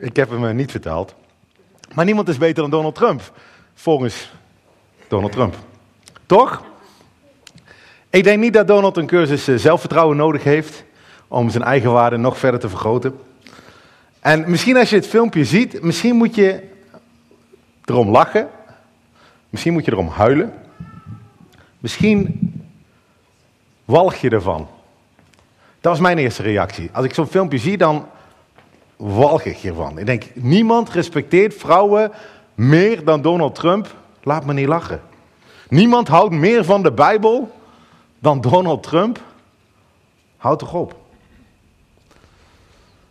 Ik heb hem eh, niet vertaald. Maar niemand is beter dan Donald Trump. Volgens Donald Trump. Toch? Ik denk niet dat Donald een cursus eh, zelfvertrouwen nodig heeft om zijn eigen waarde nog verder te vergroten. En misschien als je het filmpje ziet, misschien moet je erom lachen. Misschien moet je erom huilen. Misschien walg je ervan. Dat was mijn eerste reactie. Als ik zo'n filmpje zie, dan walg ik hiervan. Ik denk, niemand respecteert vrouwen meer dan Donald Trump. Laat me niet lachen. Niemand houdt meer van de Bijbel dan Donald Trump. Houd toch op.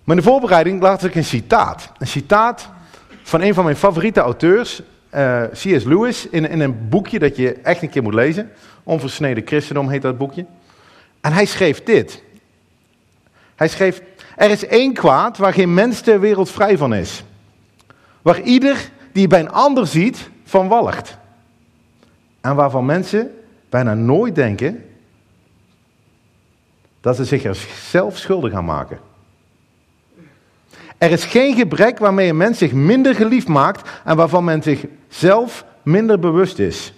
Maar in de voorbereiding laat ik een citaat. Een citaat van een van mijn favoriete auteurs, eh, C.S. Lewis, in, in een boekje dat je echt een keer moet lezen. Onversneden christendom heet dat boekje. En hij schreef dit. Hij schreef, er is één kwaad waar geen mens ter wereld vrij van is. Waar ieder die bij een ander ziet, van walgt. En waarvan mensen bijna nooit denken dat ze zich er zelf schuldig aan maken. Er is geen gebrek waarmee een mens zich minder geliefd maakt en waarvan men zich zelf minder bewust is.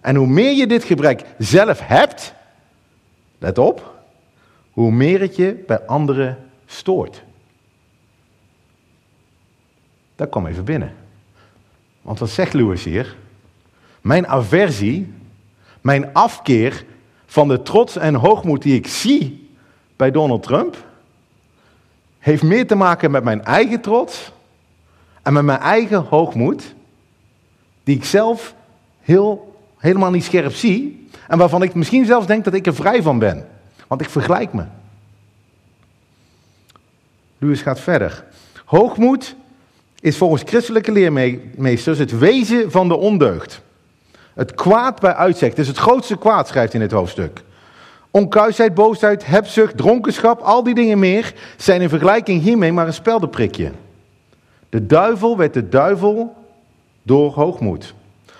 En hoe meer je dit gebrek zelf hebt, let op, hoe meer het je bij anderen stoort. Dat kwam even binnen. Want wat zegt Lewis hier? Mijn aversie, mijn afkeer van de trots en hoogmoed die ik zie bij Donald Trump, heeft meer te maken met mijn eigen trots en met mijn eigen hoogmoed, die ik zelf heel, helemaal niet scherp zie en waarvan ik misschien zelfs denk dat ik er vrij van ben. Want ik vergelijk me. Lewis gaat verder. Hoogmoed is volgens christelijke leermeesters het wezen van de ondeugd. Het kwaad bij uitzicht. Het is het grootste kwaad, schrijft in het hoofdstuk. Onkuisheid, boosheid, hebzucht, dronkenschap, al die dingen meer zijn in vergelijking hiermee maar een speldenprikje. De duivel werd de duivel door hoogmoed.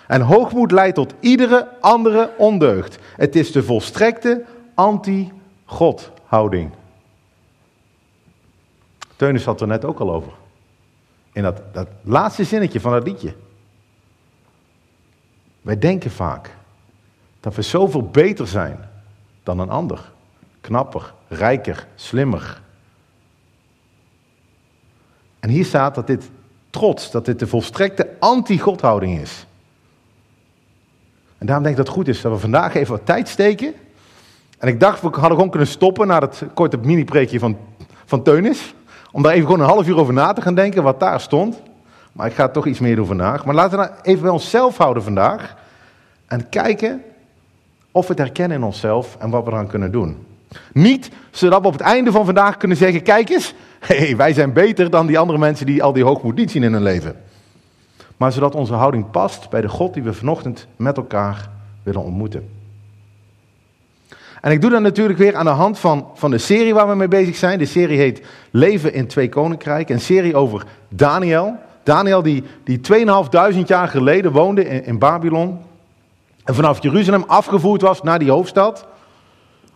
En hoogmoed leidt tot iedere andere ondeugd. Het is de volstrekte anti-God houding. Teunis had er net ook al over. In dat, dat laatste zinnetje van dat liedje. Wij denken vaak dat we zoveel beter zijn dan een ander. Knapper, rijker, slimmer. En hier staat dat dit trots, dat dit de volstrekte anti-godhouding is. En daarom denk ik dat het goed is dat we vandaag even wat tijd steken. En ik dacht, we hadden gewoon kunnen stoppen na het korte mini-preekje van, van Teunis. Om daar even gewoon een half uur over na te gaan denken wat daar stond. Maar ik ga toch iets meer doen vandaag. Maar laten we nou even bij onszelf houden vandaag. En kijken of we het herkennen in onszelf en wat we eraan kunnen doen. Niet zodat we op het einde van vandaag kunnen zeggen: kijk eens, hey, wij zijn beter dan die andere mensen die al die hoogmoed niet zien in hun leven. Maar zodat onze houding past bij de God die we vanochtend met elkaar willen ontmoeten. En ik doe dat natuurlijk weer aan de hand van, van de serie waar we mee bezig zijn. De serie heet Leven in Twee Koninkrijken. Een serie over Daniel. Daniel die, die 2500 jaar geleden woonde in, in Babylon. En vanaf Jeruzalem afgevoerd was naar die hoofdstad.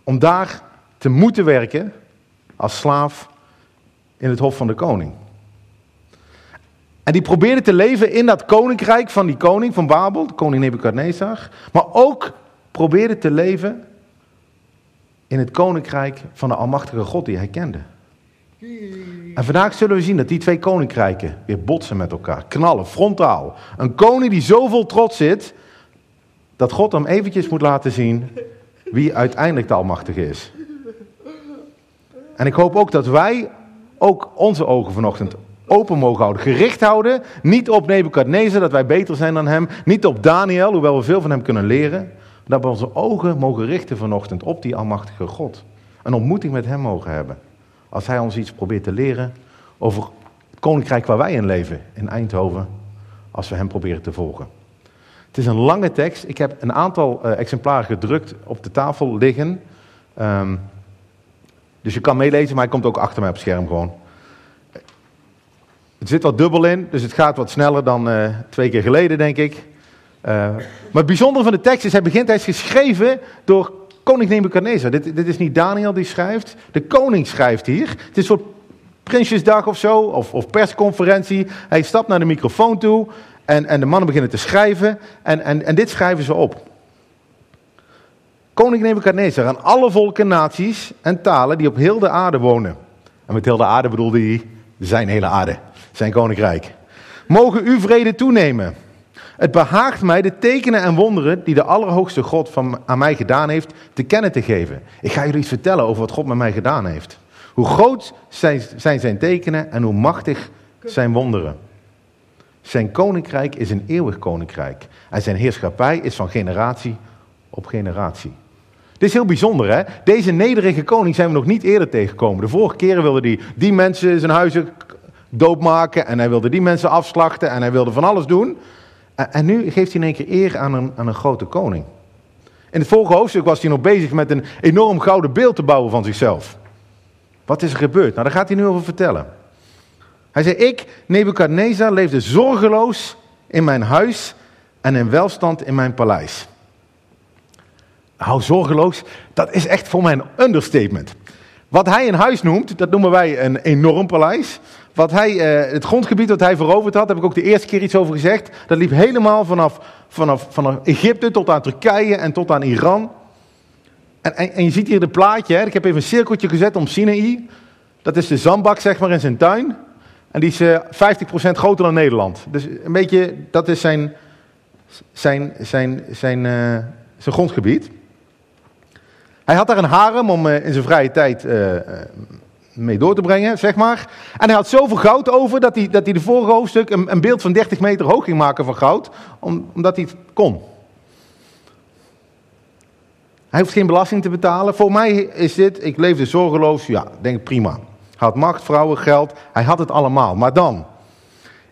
Om daar te moeten werken als slaaf in het hof van de koning. En die probeerde te leven in dat koninkrijk van die koning van Babel, de koning Nebukadnezar. Maar ook probeerde te leven in het koninkrijk van de Almachtige God die hij kende. En vandaag zullen we zien dat die twee koninkrijken weer botsen met elkaar, knallen, frontaal. Een koning die zo vol trots zit, dat God hem eventjes moet laten zien wie uiteindelijk de Almachtige is. En ik hoop ook dat wij ook onze ogen vanochtend open mogen houden, gericht houden. Niet op Nebukadnezar, dat wij beter zijn dan hem. Niet op Daniel, hoewel we veel van hem kunnen leren. Dat we onze ogen mogen richten vanochtend op die Almachtige God. Een ontmoeting met Hem mogen hebben. Als Hij ons iets probeert te leren over het koninkrijk waar wij in leven, in Eindhoven. Als we Hem proberen te volgen. Het is een lange tekst. Ik heb een aantal uh, exemplaren gedrukt op de tafel liggen. Um, dus je kan meelezen, maar hij komt ook achter mij op het scherm gewoon. Het zit wat dubbel in, dus het gaat wat sneller dan uh, twee keer geleden, denk ik. Uh, maar het bijzondere van de tekst is, hij begint, hij is geschreven door koning Nebuchadnezzar. Dit, dit is niet Daniel die schrijft, de koning schrijft hier. Het is een soort Prinsjesdag of zo, of, of persconferentie. Hij stapt naar de microfoon toe en, en de mannen beginnen te schrijven. En, en, en dit schrijven ze op. Koning Nebukadnezar aan alle volken, naties en talen die op heel de aarde wonen. En met heel de aarde bedoelde hij zijn hele aarde, zijn koninkrijk. Mogen u vrede toenemen. Het behaagt mij de tekenen en wonderen die de Allerhoogste God van, aan mij gedaan heeft, te kennen te geven. Ik ga jullie iets vertellen over wat God met mij gedaan heeft. Hoe groot zijn, zijn zijn tekenen en hoe machtig zijn wonderen. Zijn koninkrijk is een eeuwig koninkrijk. En zijn heerschappij is van generatie op generatie. Dit is heel bijzonder, hè? Deze nederige koning zijn we nog niet eerder tegengekomen. De vorige keren wilde hij die mensen zijn huizen doodmaken. En hij wilde die mensen afslachten. En hij wilde van alles doen. En nu geeft hij in één keer eer aan een, aan een grote koning. In het vorige hoofdstuk was hij nog bezig met een enorm gouden beeld te bouwen van zichzelf. Wat is er gebeurd? Nou, daar gaat hij nu over vertellen. Hij zei, ik, Nebukadnezar, leefde zorgeloos in mijn huis en in welstand in mijn paleis. Hou zorgeloos, dat is echt voor mij een understatement. Wat hij een huis noemt, dat noemen wij een enorm paleis. Wat hij, eh, het grondgebied dat hij veroverd had, heb ik ook de eerste keer iets over gezegd. Dat liep helemaal vanaf, vanaf, vanaf Egypte tot aan Turkije en tot aan Iran. En, en, je ziet hier de plaatje, hè? ik heb even een cirkeltje gezet om Sinaï. Dat is de zandbak zeg maar in zijn tuin. En die is uh, eh, 50% groter dan Nederland. Dus een beetje, dat is zijn, zijn, zijn, zijn, zijn grondgebied. Hij had daar een harem om uh, in zijn vrije tijd mee door te brengen, zeg maar. En hij had zoveel goud over dat hij, dat hij de vorige hoofdstuk een, een beeld van 30 meter hoog ging maken van goud, omdat hij het kon. Hij hoeft geen belasting te betalen. Voor mij is dit, ik leefde zorgeloos, ja, denk prima. Hij had macht, vrouwen, geld, hij had het allemaal. Maar dan,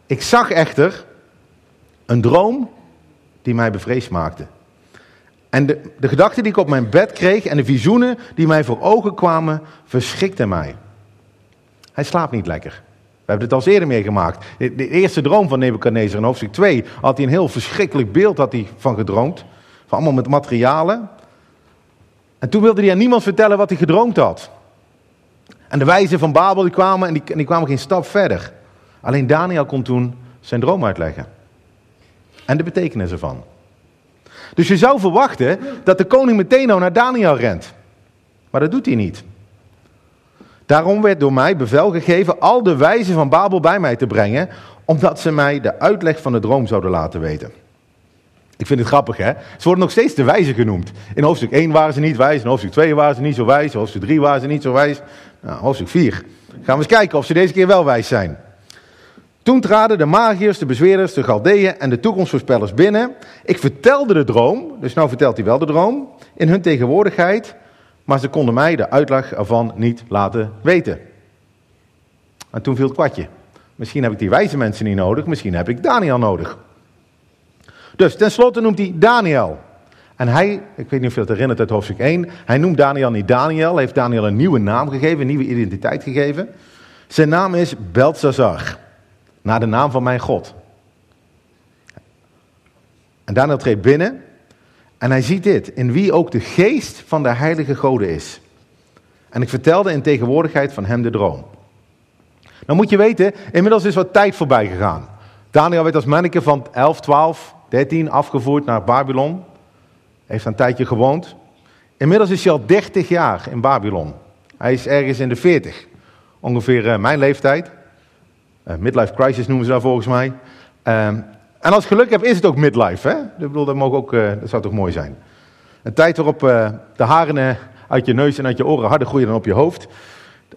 ik zag echter een droom die mij bevreesd maakte. En de, de gedachten die ik op mijn bed kreeg en de visioenen die mij voor ogen kwamen, verschrikten mij. Hij slaapt niet lekker. We hebben het al eerder meegemaakt. De, de eerste droom van Nebuchadnezzar in hoofdstuk 2 had hij een heel verschrikkelijk beeld had hij van gedroomd. Van allemaal met materialen. En toen wilde hij aan niemand vertellen wat hij gedroomd had. En de wijzen van Babel die kwamen en die, en die kwamen geen stap verder. Alleen Daniel kon toen zijn droom uitleggen. En de betekenis ervan. Dus je zou verwachten dat de koning meteen al naar Daniel rent. Maar dat doet hij niet. Daarom werd door mij bevel gegeven al de wijzen van Babel bij mij te brengen, omdat ze mij de uitleg van de droom zouden laten weten. Ik vind het grappig, hè? Ze worden nog steeds de wijzen genoemd. In hoofdstuk 1 waren ze niet wijs, in hoofdstuk 2 waren ze niet zo wijs, in hoofdstuk 3 waren ze niet zo wijs. Nou, hoofdstuk 4. Gaan we eens kijken of ze deze keer wel wijs zijn. Toen traden de magiërs, de bezweerders, de galdeeën en de toekomstvoorspellers binnen. Ik vertelde de droom, dus nou vertelt hij wel de droom, in hun tegenwoordigheid, maar ze konden mij de uitleg ervan niet laten weten. En toen viel het kwartje. Misschien heb ik die wijze mensen niet nodig, misschien heb ik Daniel nodig. Dus tenslotte noemt hij Daniel. En hij, ik weet niet of je dat herinnert uit hoofdstuk 1, hij noemt Daniel niet Daniel, heeft Daniel een nieuwe naam gegeven, een nieuwe identiteit gegeven. Zijn naam is Beltzazar, naar de naam van mijn God. En Daniel treedt binnen en hij ziet dit, in wie ook de geest van de heilige goden is. En ik vertelde in tegenwoordigheid van hem de droom. Nou moet je weten, inmiddels is wat tijd voorbij gegaan. Daniel werd als manneke van 11, 12, 13 afgevoerd naar Babylon. Heeft een tijdje gewoond. Inmiddels is hij al 30 jaar in Babylon. Hij is ergens in de 40. Ongeveer uh, mijn leeftijd. Uh, midlife crisis noemen ze daar volgens mij. Uh, en als ik geluk heb, is het ook midlife. Hè? Ik bedoel, dat, mag ook, uh, dat zou toch mooi zijn. Een tijd waarop de haren uit je neus en uit je oren harder groeien dan op je hoofd.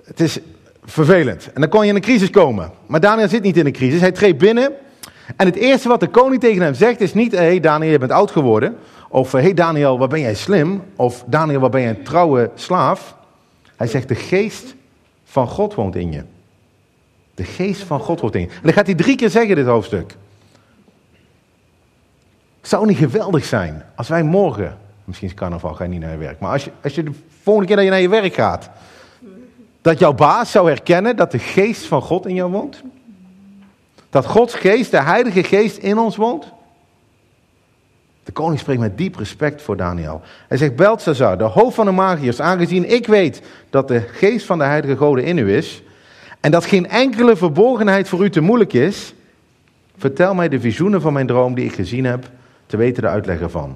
Het is vervelend. En dan kon je in een crisis komen. Maar Daniel zit niet in een crisis. Hij treedt binnen en het eerste wat de koning tegen hem zegt is niet, hé hey Daniel, je bent oud geworden. Of, hé hey Daniel, wat ben jij slim. Of Daniel, wat ben jij een trouwe slaaf. Hij zegt, de geest van God woont in je. De geest van God woont in. En dan gaat hij drie keer zeggen, dit hoofdstuk. Zou niet geweldig zijn als wij morgen, misschien is carnaval, ga je niet naar je werk, maar als je, als je de volgende keer dat je naar je werk gaat, dat jouw baas zou herkennen dat de geest van God in jou woont? Dat Gods geest, de Heilige Geest in ons woont? De koning spreekt met diep respect voor Daniel. Hij zegt, Beltzazar, de hoofd van de magiërs, aangezien ik weet dat de geest van de heilige goden in u is, en dat geen enkele verborgenheid voor u te moeilijk is, vertel mij de visioenen van mijn droom die ik gezien heb, te weten de uitleg ervan.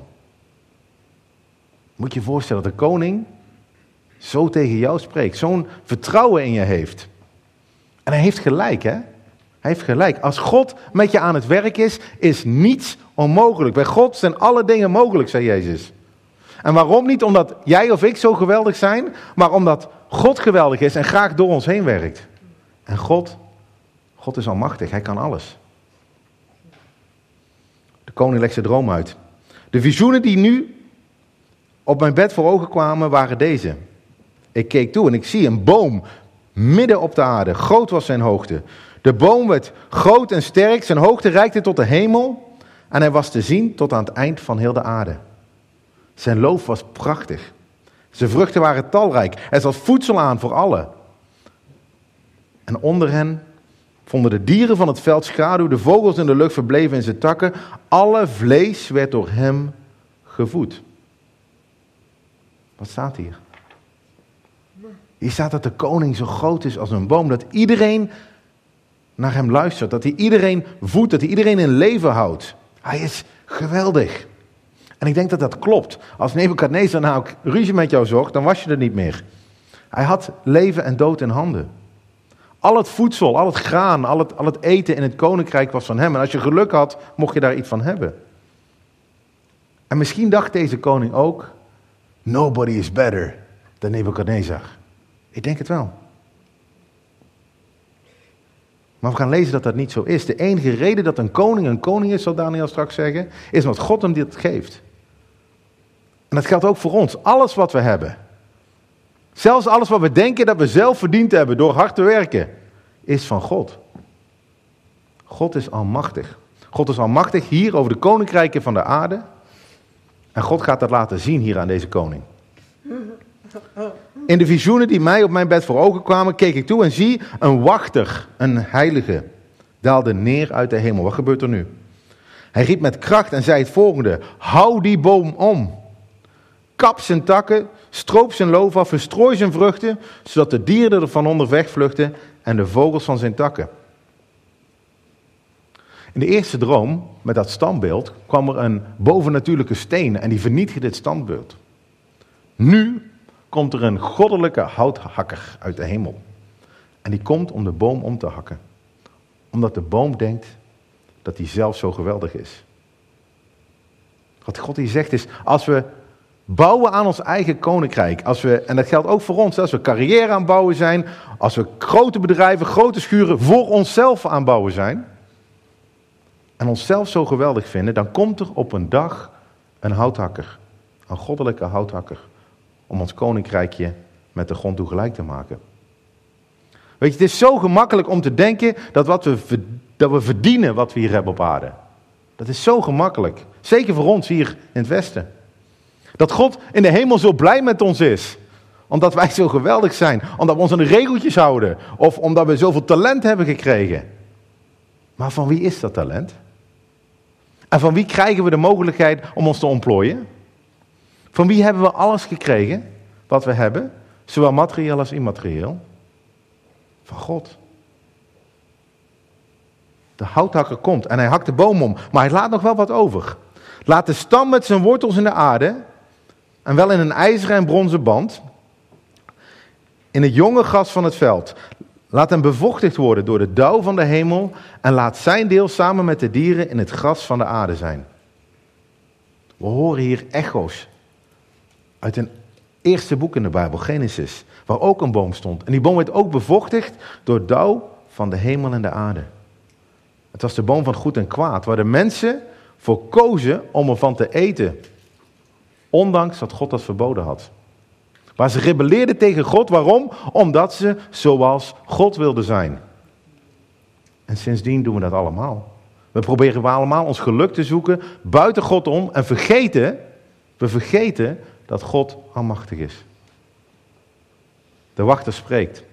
Moet je je voorstellen dat de koning zo tegen jou spreekt, zo'n vertrouwen in je heeft. En hij heeft gelijk, hè? Hij heeft gelijk. Als God met je aan het werk is, is niets onmogelijk. Bij God zijn alle dingen mogelijk, zei Jezus. En waarom niet? Omdat jij of ik zo geweldig zijn, maar omdat God geweldig is en graag door ons heen werkt. En God, God is almachtig, hij kan alles. De koning legt zijn droom uit. De visioenen die nu op mijn bed voor ogen kwamen, waren deze. Ik keek toe en ik zie een boom midden op de aarde. Groot was zijn hoogte. De boom werd groot en sterk, zijn hoogte reikte tot de hemel en hij was te zien tot aan het eind van heel de aarde. Zijn loof was prachtig. Zijn vruchten waren talrijk. Er zat voedsel aan voor allen. En onder hen vonden de dieren van het veld schaduw, de vogels in de lucht verbleven in zijn takken. Alle vlees werd door hem gevoed. Wat staat hier? Hier staat dat de koning zo groot is als een boom, dat iedereen naar hem luistert, dat hij iedereen voedt, dat hij iedereen in leven houdt. Hij is geweldig. En ik denk dat dat klopt. Als Nebuchadnezzar nou ruzie met jou zocht, dan was je er niet meer. Hij had leven en dood in handen. Al het voedsel, al het graan, al het, al het eten in het koninkrijk was van hem. En als je geluk had, mocht je daar iets van hebben. En misschien dacht deze koning ook, nobody is better than Nebuchadnezzar. Ik denk het wel. Maar we gaan lezen dat dat niet zo is. De enige reden dat een koning een koning is, zal Daniel straks zeggen, is omdat God hem dit geeft. En dat geldt ook voor ons. Alles wat we hebben. Zelfs alles wat we denken dat we zelf verdiend hebben door hard te werken, is van God. God is almachtig. God is almachtig hier over de koninkrijken van de aarde. En God gaat dat laten zien hier aan deze koning. In de visioenen die mij op mijn bed voor ogen kwamen, keek ik toe en zie een wachter, een heilige, daalde neer uit de hemel. Wat gebeurt er nu? Hij riep met kracht en zei het volgende: Hou die boom om. Kap zijn takken, stroop zijn loof af, verstrooi zijn vruchten, zodat de dieren er van onder wegvluchten en de vogels van zijn takken. In de eerste droom, met dat standbeeld, kwam er een bovennatuurlijke steen en die vernietigde dit standbeeld. Nu komt er een goddelijke houthakker uit de hemel. En die komt om de boom om te hakken. Omdat de boom denkt dat hij zelf zo geweldig is. Wat God hier zegt is, als we bouwen aan ons eigen koninkrijk, als we, en dat geldt ook voor ons, als we carrière aan bouwen zijn, als we grote bedrijven, grote schuren voor onszelf aan bouwen zijn, en onszelf zo geweldig vinden, dan komt er op een dag een houthakker, een goddelijke houthakker, om ons koninkrijkje met de grond toe gelijk te maken. Weet je, het is zo gemakkelijk om te denken dat, wat we, dat we verdienen wat we hier hebben op aarde. Dat is zo gemakkelijk. Zeker voor ons hier in het Westen. Dat God in de hemel zo blij met ons is. Omdat wij zo geweldig zijn. Omdat we ons aan de regeltjes houden. Of omdat we zoveel talent hebben gekregen. Maar van wie is dat talent? En van wie krijgen we de mogelijkheid om ons te ontplooien? Van wie hebben we alles gekregen wat we hebben, zowel materieel als immaterieel? Van God. De houthakker komt en hij hakt de boom om, maar hij laat nog wel wat over. Laat de stam met zijn wortels in de aarde, en wel in een ijzeren en bronzen band, in het jonge gras van het veld. Laat hem bevochtigd worden door de dauw van de hemel en laat zijn deel samen met de dieren in het gras van de aarde zijn. We horen hier echo's uit een eerste boek in de Bijbel, Genesis, waar ook een boom stond. En die boom werd ook bevochtigd door dauw van de hemel en de aarde. Het was de boom van goed en kwaad, waar de mensen voor kozen om ervan te eten. Ondanks dat God dat verboden had. Waar ze rebelleerden tegen God. Waarom? Omdat ze zoals God wilden zijn. En sindsdien doen we dat allemaal. We proberen we allemaal ons geluk te zoeken buiten God om en vergeten, we vergeten dat God almachtig is. De wachter spreekt.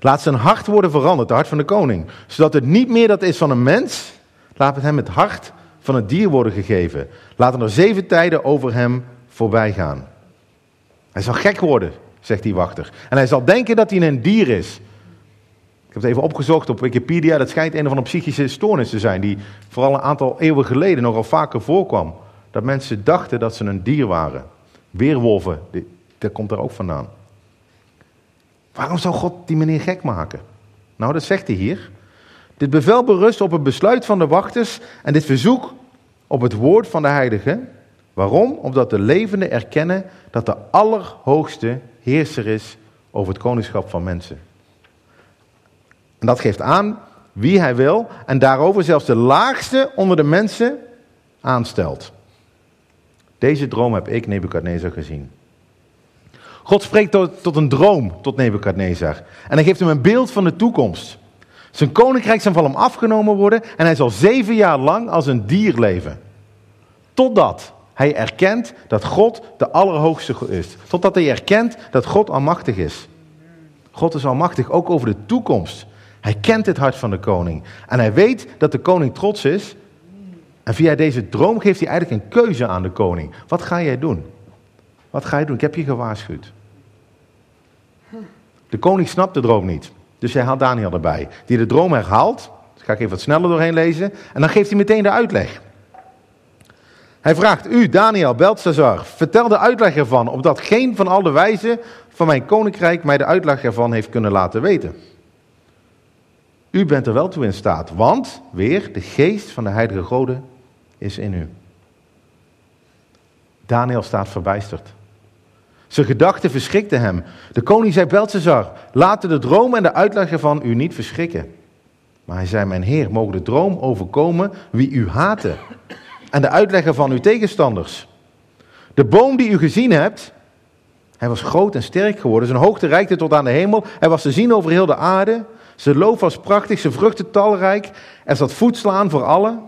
Laat zijn hart worden veranderd, het hart van de koning. Zodat het niet meer dat is van een mens. Laat het hem het hart van het dier worden gegeven. Laten er zeven tijden over hem voorbij gaan. Hij zal gek worden, zegt die wachter. En hij zal denken dat hij een dier is. Ik heb het even opgezocht op Wikipedia. Dat schijnt een of andere psychische stoornis te zijn, die vooral een aantal eeuwen geleden nogal vaker voorkwam. Dat mensen dachten dat ze een dier waren. Weerwolven, dat komt daar ook vandaan. Waarom zou God die meneer gek maken? Nou, dat zegt hij hier. Dit bevel berust op het besluit van de wachters en dit verzoek op het woord van de heilige. Waarom? Omdat de levenden erkennen dat de Allerhoogste heerser is over het koningschap van mensen. En dat geeft aan wie hij wil en daarover zelfs de laagste onder de mensen aanstelt. Deze droom heb ik Nebukadnezar gezien. God spreekt tot, een droom tot Nebukadnezar. En hij geeft hem een beeld van de toekomst. Zijn koninkrijk zal van hem afgenomen worden en hij zal zeven jaar lang als een dier leven. Totdat hij erkent dat God de Allerhoogste is. Totdat hij erkent dat God almachtig is. God is almachtig ook over de toekomst. Hij kent het hart van de koning. En hij weet dat de koning trots is. En via deze droom geeft hij eigenlijk een keuze aan de koning. Wat ga jij doen? Wat ga je doen? Ik heb je gewaarschuwd. De koning snapt de droom niet. Dus hij haalt Daniel erbij. Die de droom herhaalt. Dus ga ik even wat sneller doorheen lezen. En dan geeft hij meteen de uitleg. Hij vraagt u, Daniel, Beltesazar, vertel de uitleg ervan, opdat geen van al de wijzen van mijn koninkrijk mij de uitleg ervan heeft kunnen laten weten. U bent er wel toe in staat, want, weer, de geest van de heilige goden is in u. Daniel staat verbijsterd. Zijn gedachten verschrikten hem. De koning zei Beltesar, laten de droom en de uitleg ervan u niet verschrikken. Maar hij zei, mijn heer, mogen de droom overkomen wie u haten en de uitleg van uw tegenstanders. De boom die u gezien hebt, hij was groot en sterk geworden. Zijn hoogte reikte tot aan de hemel. Hij was te zien over heel de aarde. Zijn loof was prachtig, zijn vruchten talrijk. Er zat voedsel aan voor allen.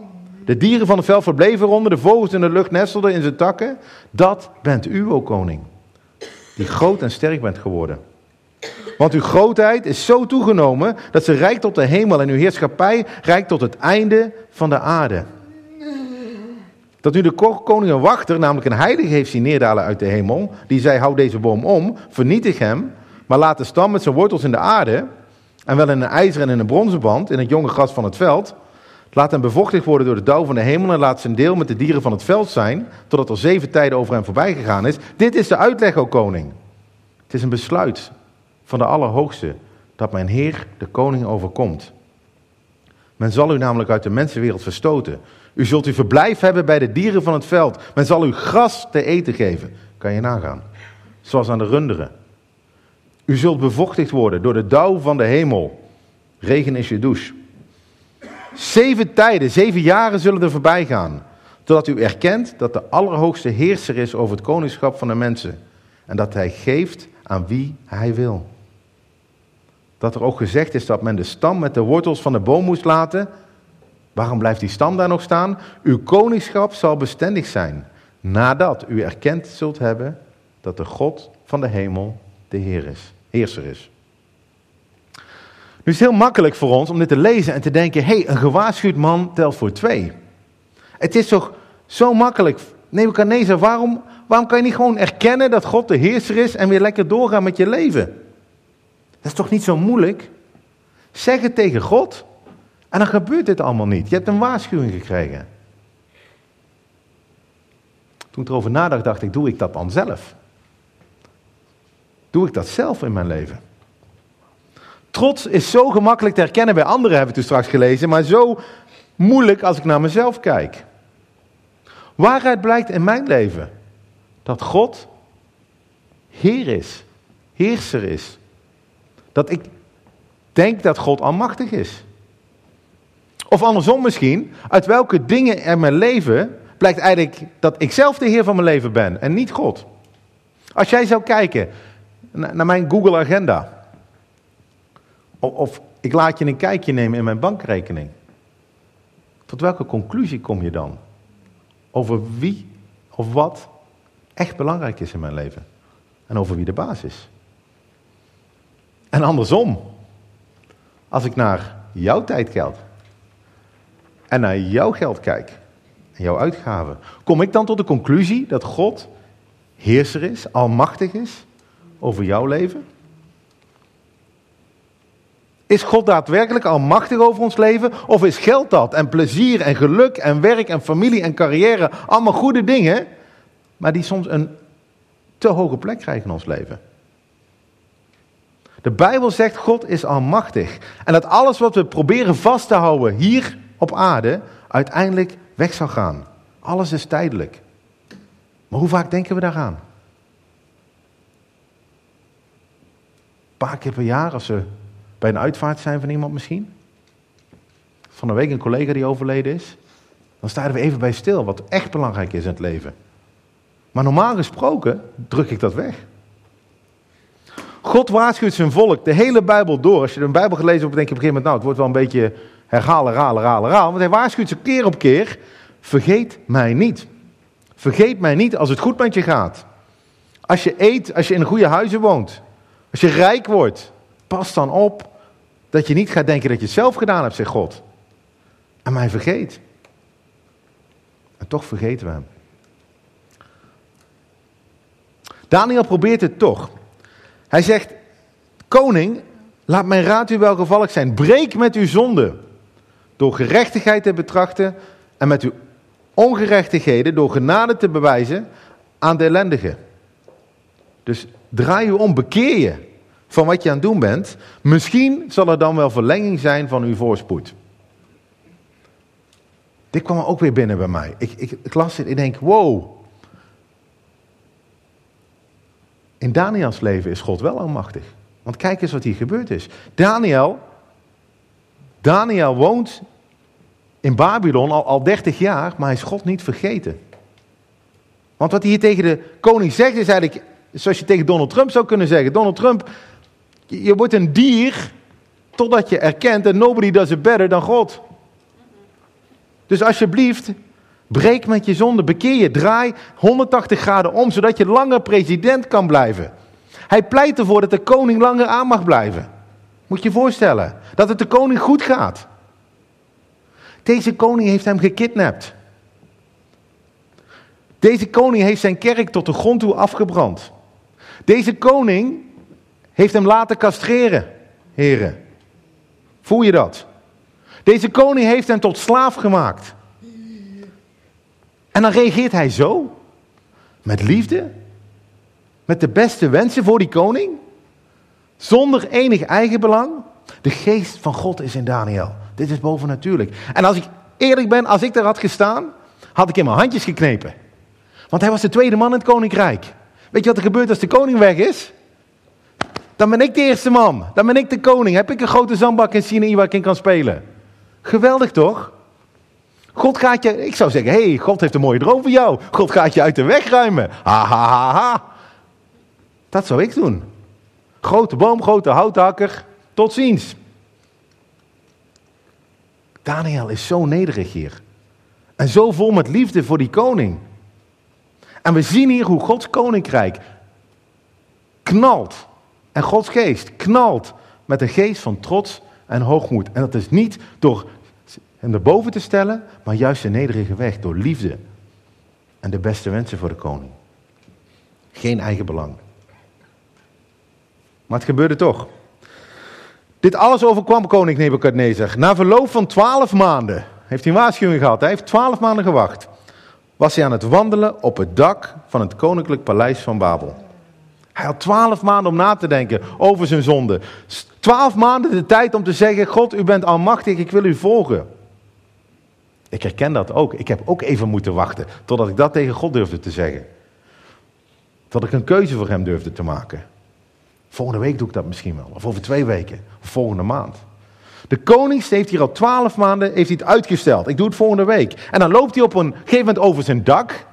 De dieren van het veld verbleven eronder, de vogels in de lucht nestelden in zijn takken. Dat bent u, o koning, die groot en sterk bent geworden. Want uw grootheid is zo toegenomen dat ze rijkt tot de hemel en uw heerschappij rijkt tot het einde van de aarde. Dat nu de koning een wachter, namelijk een heilige, heeft zien neerdalen uit de hemel. Die zei, hou deze boom om, vernietig hem, maar laat de stam met zijn wortels in de aarde. En wel in een ijzeren en in een bronzen band, in het jonge gras van het veld. Laat hem bevochtigd worden door de dauw van de hemel en laat zijn deel met de dieren van het veld zijn, totdat er zeven tijden over hem voorbij gegaan is. Dit is de uitleg, o koning. Het is een besluit van de Allerhoogste dat mijn Heer de koning overkomt. Men zal u namelijk uit de mensenwereld verstoten. U zult uw verblijf hebben bij de dieren van het veld. Men zal u gras te eten geven. Kan je nagaan. Zoals aan de runderen. U zult bevochtigd worden door de dauw van de hemel. Regen is je douche. Zeven tijden, zeven jaren zullen er voorbij gaan. Totdat u erkent dat de Allerhoogste heerser is over het koningschap van de mensen. En dat hij geeft aan wie hij wil. Dat er ook gezegd is dat men de stam met de wortels van de boom moest laten Waarom blijft die stam daar nog staan? Uw koningschap zal bestendig zijn, nadat u erkend zult hebben dat de God van de hemel de Heer is, heerser is. Nu is het heel makkelijk voor ons om dit te lezen en te denken, hé, hey, een gewaarschuwd man telt voor twee. Het is toch zo makkelijk. Nebuchadnezzar, waarom, waarom kan je niet gewoon erkennen dat God de heerser is en weer lekker doorgaan met je leven? Dat is toch niet zo moeilijk? Zeg het tegen God en dan gebeurt dit allemaal niet. Je hebt een waarschuwing gekregen. Toen ik erover nadacht, dacht ik, doe ik dat dan zelf? Doe ik dat zelf in mijn leven? Trots is zo gemakkelijk te herkennen bij anderen, hebben we toen straks gelezen, maar zo moeilijk als ik naar mezelf kijk. Waaruit blijkt in mijn leven dat God Heer is, heerser is. Dat ik denk dat God almachtig is. Of andersom misschien, uit welke dingen in mijn leven blijkt eigenlijk dat ik zelf de Heer van mijn leven ben en niet God. Als jij zou kijken naar mijn Google Of ik laat je een kijkje nemen in mijn bankrekening, tot welke conclusie kom je dan? Over wie of wat echt belangrijk is in mijn leven. En over wie de baas is. En andersom, als ik naar jouw tijdgeld en naar jouw geld kijk, en jouw uitgaven, kom ik dan tot de conclusie dat God heerser is, almachtig is over jouw leven? Is God daadwerkelijk almachtig over ons leven? Of is geld dat? En plezier en geluk en werk en familie en carrière. Allemaal goede dingen. Maar die soms een te hoge plek krijgen in ons leven. De Bijbel zegt God is almachtig. En dat alles wat we proberen vast te houden hier op aarde uiteindelijk weg zal gaan. Alles is tijdelijk. Maar hoe vaak denken we daaraan? Een paar keer per jaar als we bij een uitvaart zijn van iemand misschien. Van een week een collega die overleden is. Dan staan we even bij stil wat echt belangrijk is in het leven. Maar normaal gesproken druk ik dat weg. God waarschuwt zijn volk de hele Bijbel door. Als je een Bijbel gelezen hebt, denk je op een gegeven moment, nou, het wordt wel een beetje herhalen, herhalen, herhalen, herhalen. Want hij waarschuwt ze keer op keer, vergeet mij niet. Vergeet mij niet als het goed met je gaat. Als je eet, als je in goede huizen woont. Als je rijk wordt. Pas dan op dat je niet gaat denken dat je het zelf gedaan hebt, zegt God. En mij vergeet. En toch vergeten we hem. Daniel probeert het toch. Hij zegt, koning, laat mijn raad u welgevallig zijn. Breek met uw zonde. Door gerechtigheid te betrachten en met uw ongerechtigheden door genade te bewijzen aan de ellendigen. Dus draai u om, bekeer je van wat je aan het doen bent. Misschien zal er dan wel verlenging zijn van uw voorspoed. Dit kwam ook weer binnen bij mij. Ik, ik, las dit ik denk, wow. In Daniels leven is God wel almachtig. Want kijk eens wat hier gebeurd is. Daniel, Daniel woont in Babylon al, al 30 jaar, maar hij is God niet vergeten. Want wat hij hier tegen de koning zegt is eigenlijk, zoals je tegen Donald Trump zou kunnen zeggen. Donald Trump, je wordt een dier totdat je erkent dat nobody does it better dan God. Dus alsjeblieft, breek met je zonde, bekeer je, draai 180 graden om, zodat je langer president kan blijven. Hij pleit ervoor dat de koning langer aan mag blijven. Moet je je voorstellen, dat het de koning goed gaat. Deze koning heeft hem gekidnapt. Deze koning heeft zijn kerk tot de grond toe afgebrand. Deze koning heeft hem laten castreren, heren. Voel je dat? Deze koning heeft hem tot slaaf gemaakt. En dan reageert hij zo? Met liefde? Met de beste wensen voor die koning? Zonder enig eigenbelang? De geest van God is in Daniel. Dit is bovennatuurlijk. En als ik eerlijk ben, als ik daar had gestaan, had ik in mijn handjes geknepen. Want hij was de tweede man in het koninkrijk. Weet je wat er gebeurt als de koning weg is? Dan ben ik de eerste man. Dan ben ik de koning. Heb ik een grote zandbak in Sinaï waar ik in kan spelen. Geweldig toch? God gaat je, ik zou zeggen, hé, hey, God heeft een mooie droom voor jou. God gaat je uit de weg ruimen. Ha, ha, ha, ha. Dat zou ik doen. Grote boom, grote houthakker. Tot ziens. Daniel is zo nederig hier. En zo vol met liefde voor die koning. En we zien hier hoe Gods koninkrijk knalt. En Gods geest knalt met een geest van trots en hoogmoed. En dat is niet door hem erboven te stellen, maar juist een nederige weg. Door liefde en de beste wensen voor de koning. Geen eigen belang. Maar het gebeurde toch. Dit alles overkwam koning Nebukadnezar. Na verloop van twaalf maanden heeft hij waarschuwing gehad. Hij heeft twaalf maanden gewacht. Was hij aan het wandelen op het dak van het koninklijk paleis van Babel. Hij had twaalf maanden om na te denken over zijn zonde. Twaalf maanden de tijd om te zeggen: God, u bent almachtig, ik wil u volgen. Ik herken dat ook. Ik heb ook even moeten wachten totdat ik dat tegen God durfde te zeggen. Tot ik een keuze voor hem durfde te maken. Volgende week doe ik dat misschien wel. Of over twee weken. Of volgende maand. De koning heeft hier al twaalf maanden heeft hij het uitgesteld. Ik doe het volgende week. En dan loopt hij op een gegeven moment over zijn dak.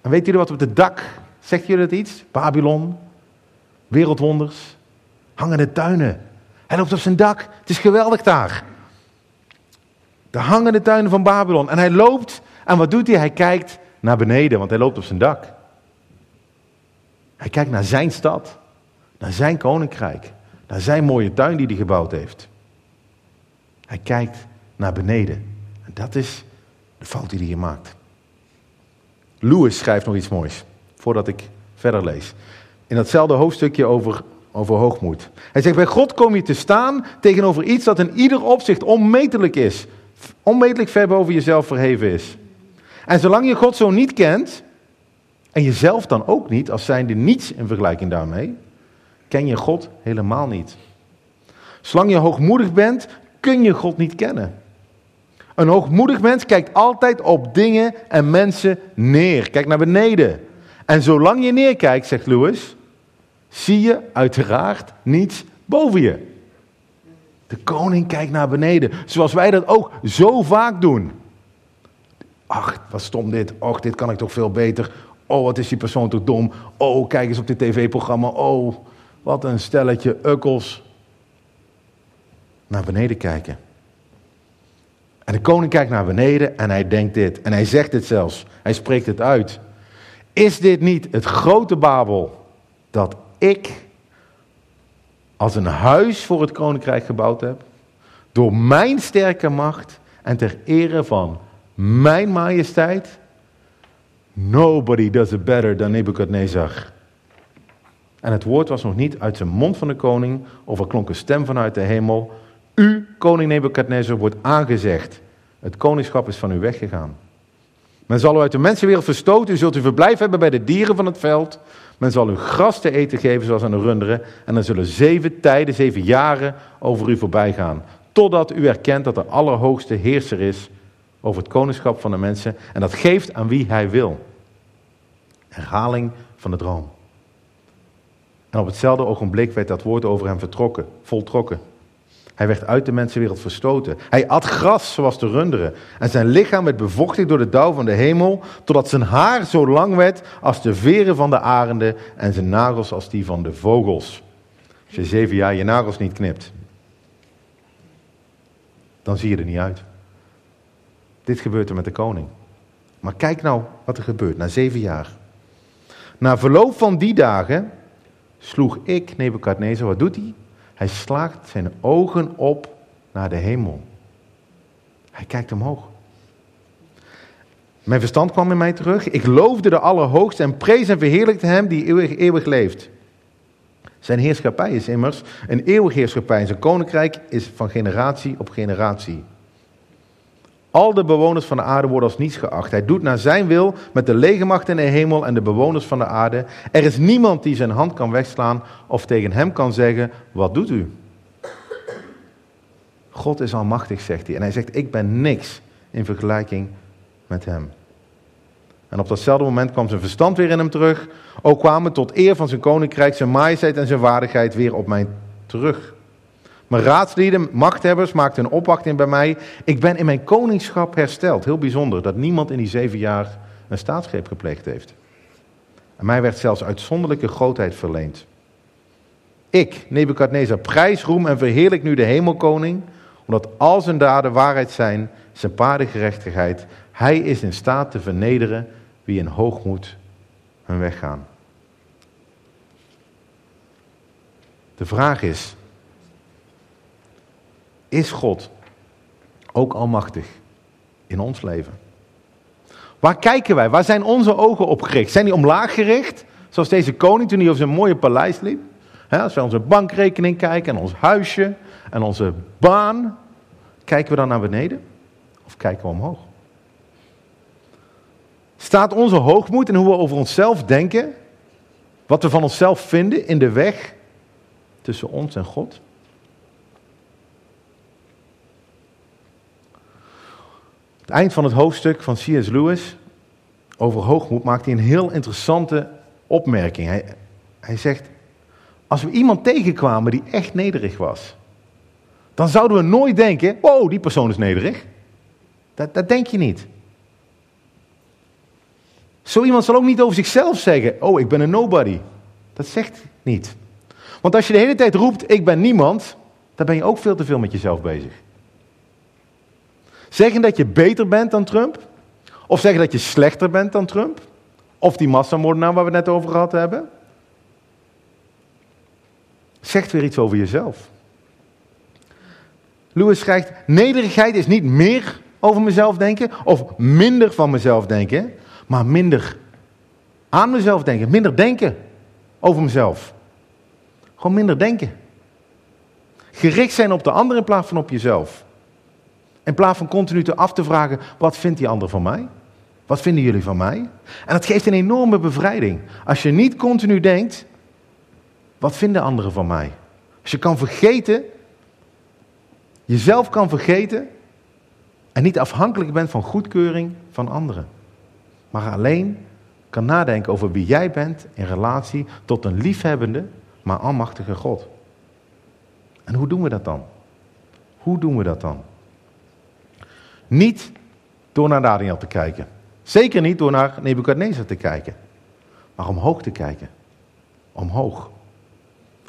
En weet jullie wat op het dak? Zegt jullie dat iets? Babylon. Wereldwonders. Hangende tuinen. Hij loopt op zijn dak. Het is geweldig daar. De hangende tuinen van Babylon. En hij loopt. En wat doet hij? Hij kijkt naar beneden, want hij loopt op zijn dak. Hij kijkt naar zijn stad. Naar zijn koninkrijk. Naar zijn mooie tuin die hij gebouwd heeft. Hij kijkt naar beneden. En dat is de fout die hij hier maakt. Lewis schrijft nog iets moois, voordat ik verder lees. In datzelfde hoofdstukje over over hoogmoed. Hij zegt, bij God kom je te staan tegenover iets dat in ieder opzicht onmetelijk is. Onmetelijk ver boven jezelf verheven is. En zolang je God zo niet kent, en jezelf dan ook niet, als zijnde niets in vergelijking daarmee, ken je God helemaal niet. Zolang je hoogmoedig bent, kun je God niet kennen. Een hoogmoedig mens kijkt altijd op dingen en mensen neer. Kijk naar beneden. En zolang je neerkijkt, zegt Lewis, zie je uiteraard niets boven je. De koning kijkt naar beneden, zoals wij dat ook zo vaak doen. Ach, wat stom dit. Och, dit kan ik toch veel beter. Oh, wat is die persoon toch dom. Oh, kijk eens op dit tv-programma. Oh, wat een stelletje ukkels. Naar beneden kijken. En de koning kijkt naar beneden en hij denkt dit. En hij zegt het zelfs. Hij spreekt het uit. Is dit niet het grote Babel dat ik als een huis voor het koninkrijk gebouwd heb? Door mijn sterke macht en ter ere van mijn majesteit? Nobody does it better than Nebuchadnezzar. En het woord was nog niet uit zijn mond van de koning, of er klonk een stem vanuit de hemel. U, koning Nebukadnezar, wordt aangezegd. Het koningschap is van u weggegaan. Men zal u uit de mensenwereld verstoten. U zult u verblijf hebben bij de dieren van het veld. Men zal u gras te eten geven zoals aan de runderen. En dan zullen zeven tijden, zeven jaren over u voorbij gaan. Totdat u erkent dat de Allerhoogste Heerser is over het koningschap van de mensen. En dat geeft aan wie hij wil. Herhaling van de droom. En op hetzelfde ogenblik werd dat woord over hem vertrokken, voltrokken. Hij werd uit de mensenwereld verstoten. Hij at gras zoals de runderen. En zijn lichaam werd bevochtigd door de dauw van de hemel, totdat zijn haar zo lang werd als de veren van de arenden en zijn nagels als die van de vogels. Als je zeven jaar je nagels niet knipt, dan zie je er niet uit. Dit gebeurt er met de koning. Maar kijk nou wat er gebeurt na zeven jaar. Na verloop van die dagen sloeg ik, Nebukadnezar, wat doet hij? Hij slaagt zijn ogen op naar de hemel. Hij kijkt omhoog. Mijn verstand kwam in mij terug. Ik loofde de Allerhoogste en prees en verheerlijkte hem die eeuwig, eeuwig leeft. Zijn heerschappij is immers een eeuwig heerschappij. Zijn koninkrijk is van generatie op generatie. Al de bewoners van de aarde worden als niets geacht. Hij doet naar zijn wil met de legermacht in de hemel en de bewoners van de aarde. Er is niemand die zijn hand kan wegslaan of tegen hem kan zeggen, wat doet u? God is almachtig, zegt hij. En hij zegt, ik ben niks in vergelijking met hem. En op datzelfde moment kwam zijn verstand weer in hem terug. Ook kwamen tot eer van zijn koninkrijk, zijn majesteit en zijn waardigheid weer op mij terug. Mijn raadslieden, machthebbers, maakten een opwachting bij mij. Ik ben in mijn koningschap hersteld. Heel bijzonder dat niemand in die zeven jaar een staatsgreep gepleegd heeft. En mij werd zelfs uitzonderlijke grootheid verleend. Ik, Nebukadnezar, prijs, roem en verheerlijk nu de hemelkoning, omdat al zijn daden waarheid zijn, zijn paarden gerechtigheid. Hij is in staat te vernederen wie in hoogmoed hun weg gaan. De vraag is, is God ook almachtig in ons leven? Waar kijken wij? Waar zijn onze ogen op gericht? Zijn die omlaag gericht? Zoals deze koning toen hij over zijn mooie paleis liep. als wij onze bankrekening kijken en ons huisje en onze baan. Kijken we dan naar beneden? Of kijken we omhoog? Staat onze hoogmoed en hoe we over onszelf denken, wat we van onszelf vinden, in de weg tussen ons en God? Het eind van het hoofdstuk van C.S. Lewis over hoogmoed maakt hij een heel interessante opmerking. Hij, zegt, als we iemand tegenkwamen die echt nederig was, dan zouden we nooit denken, wow, die persoon is nederig. Dat, dat denk je niet. Zo iemand zal ook niet over zichzelf zeggen, oh, ik ben een nobody. Dat zegt niet. Want als je de hele tijd roept, ik ben niemand, dan ben je ook veel te veel met jezelf bezig. Zeggen dat je beter bent dan Trump? Of zeggen dat je slechter bent dan Trump? Of die massamoordenaar waar we het net over gehad hebben? Zegt weer iets over jezelf. Lewis schrijft, nederigheid is niet meer over mezelf denken of minder van mezelf denken, maar minder aan mezelf denken, minder denken over mezelf. Gewoon minder denken. Gericht zijn op de ander in plaats van op jezelf. In plaats van continu te af te vragen, wat vindt die ander van mij? Wat vinden jullie van mij? En dat geeft een enorme bevrijding. Als je niet continu denkt, wat vinden anderen van mij? Als je kan vergeten, jezelf kan vergeten en niet afhankelijk bent van goedkeuring van anderen. Maar alleen kan nadenken over wie jij bent in relatie tot een liefhebbende, maar almachtige God. En hoe doen we dat dan? Hoe doen we dat dan? Niet door naar Daniel te kijken. Zeker niet door naar Nebukadnezar te kijken. Maar omhoog te kijken. Omhoog.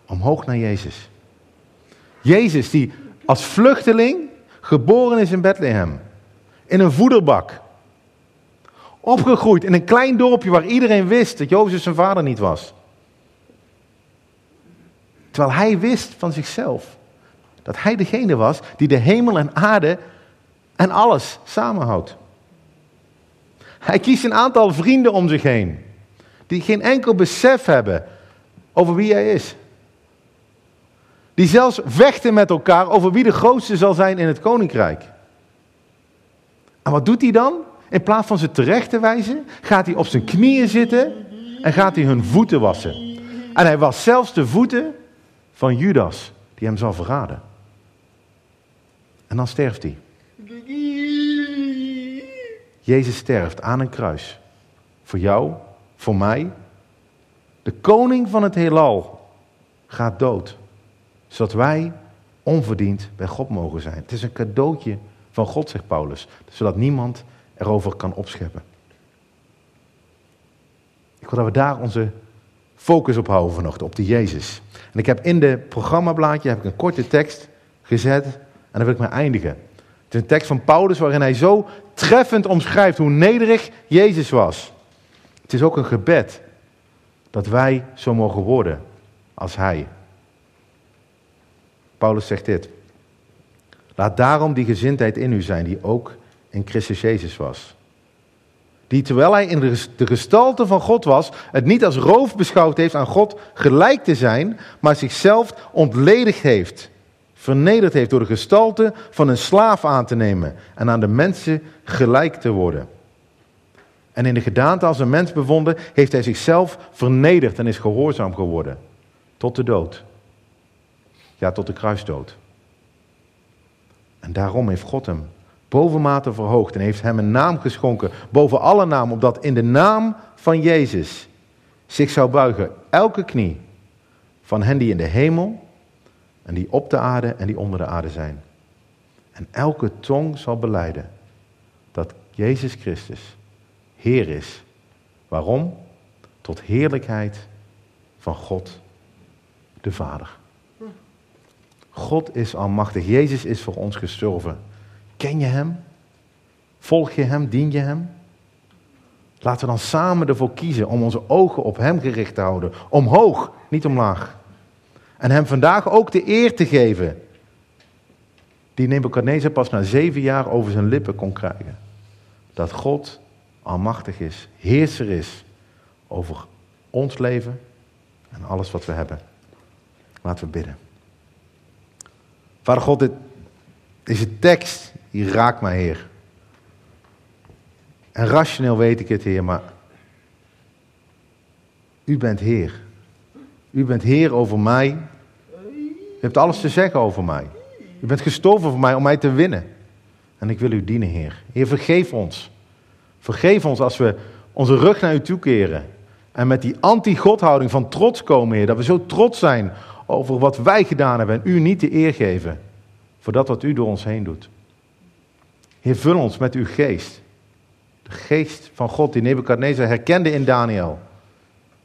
Omhoog naar Jezus. Jezus die als vluchteling geboren is in Bethlehem. In een voederbak. Opgegroeid in een klein dorpje waar iedereen wist dat Jozef zijn vader niet was. Terwijl hij wist van zichzelf dat hij degene was die de hemel en aarde en alles samenhoudt. Hij kiest een aantal vrienden om zich heen, die geen enkel besef hebben over wie hij is. Die zelfs vechten met elkaar over wie de grootste zal zijn in het koninkrijk. En wat doet hij dan? In plaats van ze terecht te wijzen, gaat hij op zijn knieën zitten en gaat hij hun voeten wassen. En hij was zelfs de voeten van Judas, die hem zal verraden. En dan sterft hij. Jezus sterft aan een kruis. Voor jou, voor mij. De koning van het heelal gaat dood. Zodat wij onverdiend bij God mogen zijn. Het is een cadeautje van God, zegt Paulus. Zodat niemand erover kan opscheppen. Ik wil dat we daar onze focus op houden vanochtend, op die Jezus. En ik heb in de programmablaadje heb ik een korte tekst gezet en dan wil ik mee eindigen. Het is een tekst van Paulus waarin hij zo treffend omschrijft hoe nederig Jezus was. Het is ook een gebed dat wij zo mogen worden als Hij. Paulus zegt dit. Laat daarom die gezindheid in u zijn die ook in Christus Jezus was. Die terwijl hij in de gestalte van God was, het niet als roof beschouwd heeft aan God gelijk te zijn, maar zichzelf ontledigd heeft vernederd heeft door de gestalte van een slaaf aan te nemen en aan de mensen gelijk te worden. En in de gedaante als een mens bevonden, heeft hij zichzelf vernederd en is gehoorzaam geworden. Tot de dood. Ja, tot de kruisdood. En daarom heeft God hem bovenmate verhoogd en heeft hem een naam geschonken boven alle naam, opdat in de naam van Jezus zich zou buigen elke knie van hen die in de hemel en die op de aarde en die onder de aarde zijn. En elke tong zal beleiden dat Jezus Christus Heer is. Waarom? Tot heerlijkheid van God de Vader. God is almachtig. Jezus is voor ons gestorven. Ken je Hem? Volg je Hem? Dien je Hem? Laten we dan samen ervoor kiezen om onze ogen op Hem gericht te houden. Omhoog, niet omlaag. En hem vandaag ook de eer te geven. Die Nebuchadnezzar pas na zeven jaar over zijn lippen kon krijgen. Dat God almachtig is, heerser is over ons leven en alles wat we hebben. Laten we bidden. Vader God, dit, deze tekst, die raakt mij, Heer. En rationeel weet ik het, Heer, maar u bent Heer. U bent Heer over mij. U hebt alles te zeggen over mij. U bent gestorven voor mij om mij te winnen. En ik wil u dienen, Heer. Heer, vergeef ons. Vergeef ons als we onze rug naar u toekeren. En met die anti-godhouding van trots komen, Heer. Dat we zo trots zijn over wat wij gedaan hebben en u niet de eer geven. Voor dat wat u door ons heen doet. Heer, vul ons met uw geest. De geest van God die Nebukadnezar herkende in Daniel.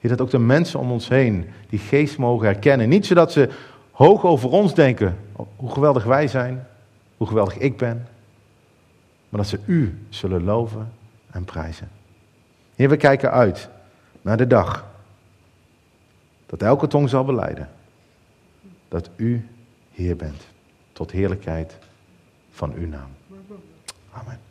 Heer, dat ook de mensen om ons heen die geest mogen herkennen. Niet zodat ze hoog over ons denken, hoe geweldig wij zijn, hoe geweldig ik ben, maar dat ze u zullen loven en prijzen. Heer, we kijken uit naar de dag dat elke tong zal beleiden dat u Heer bent, tot heerlijkheid van uw naam. Amen.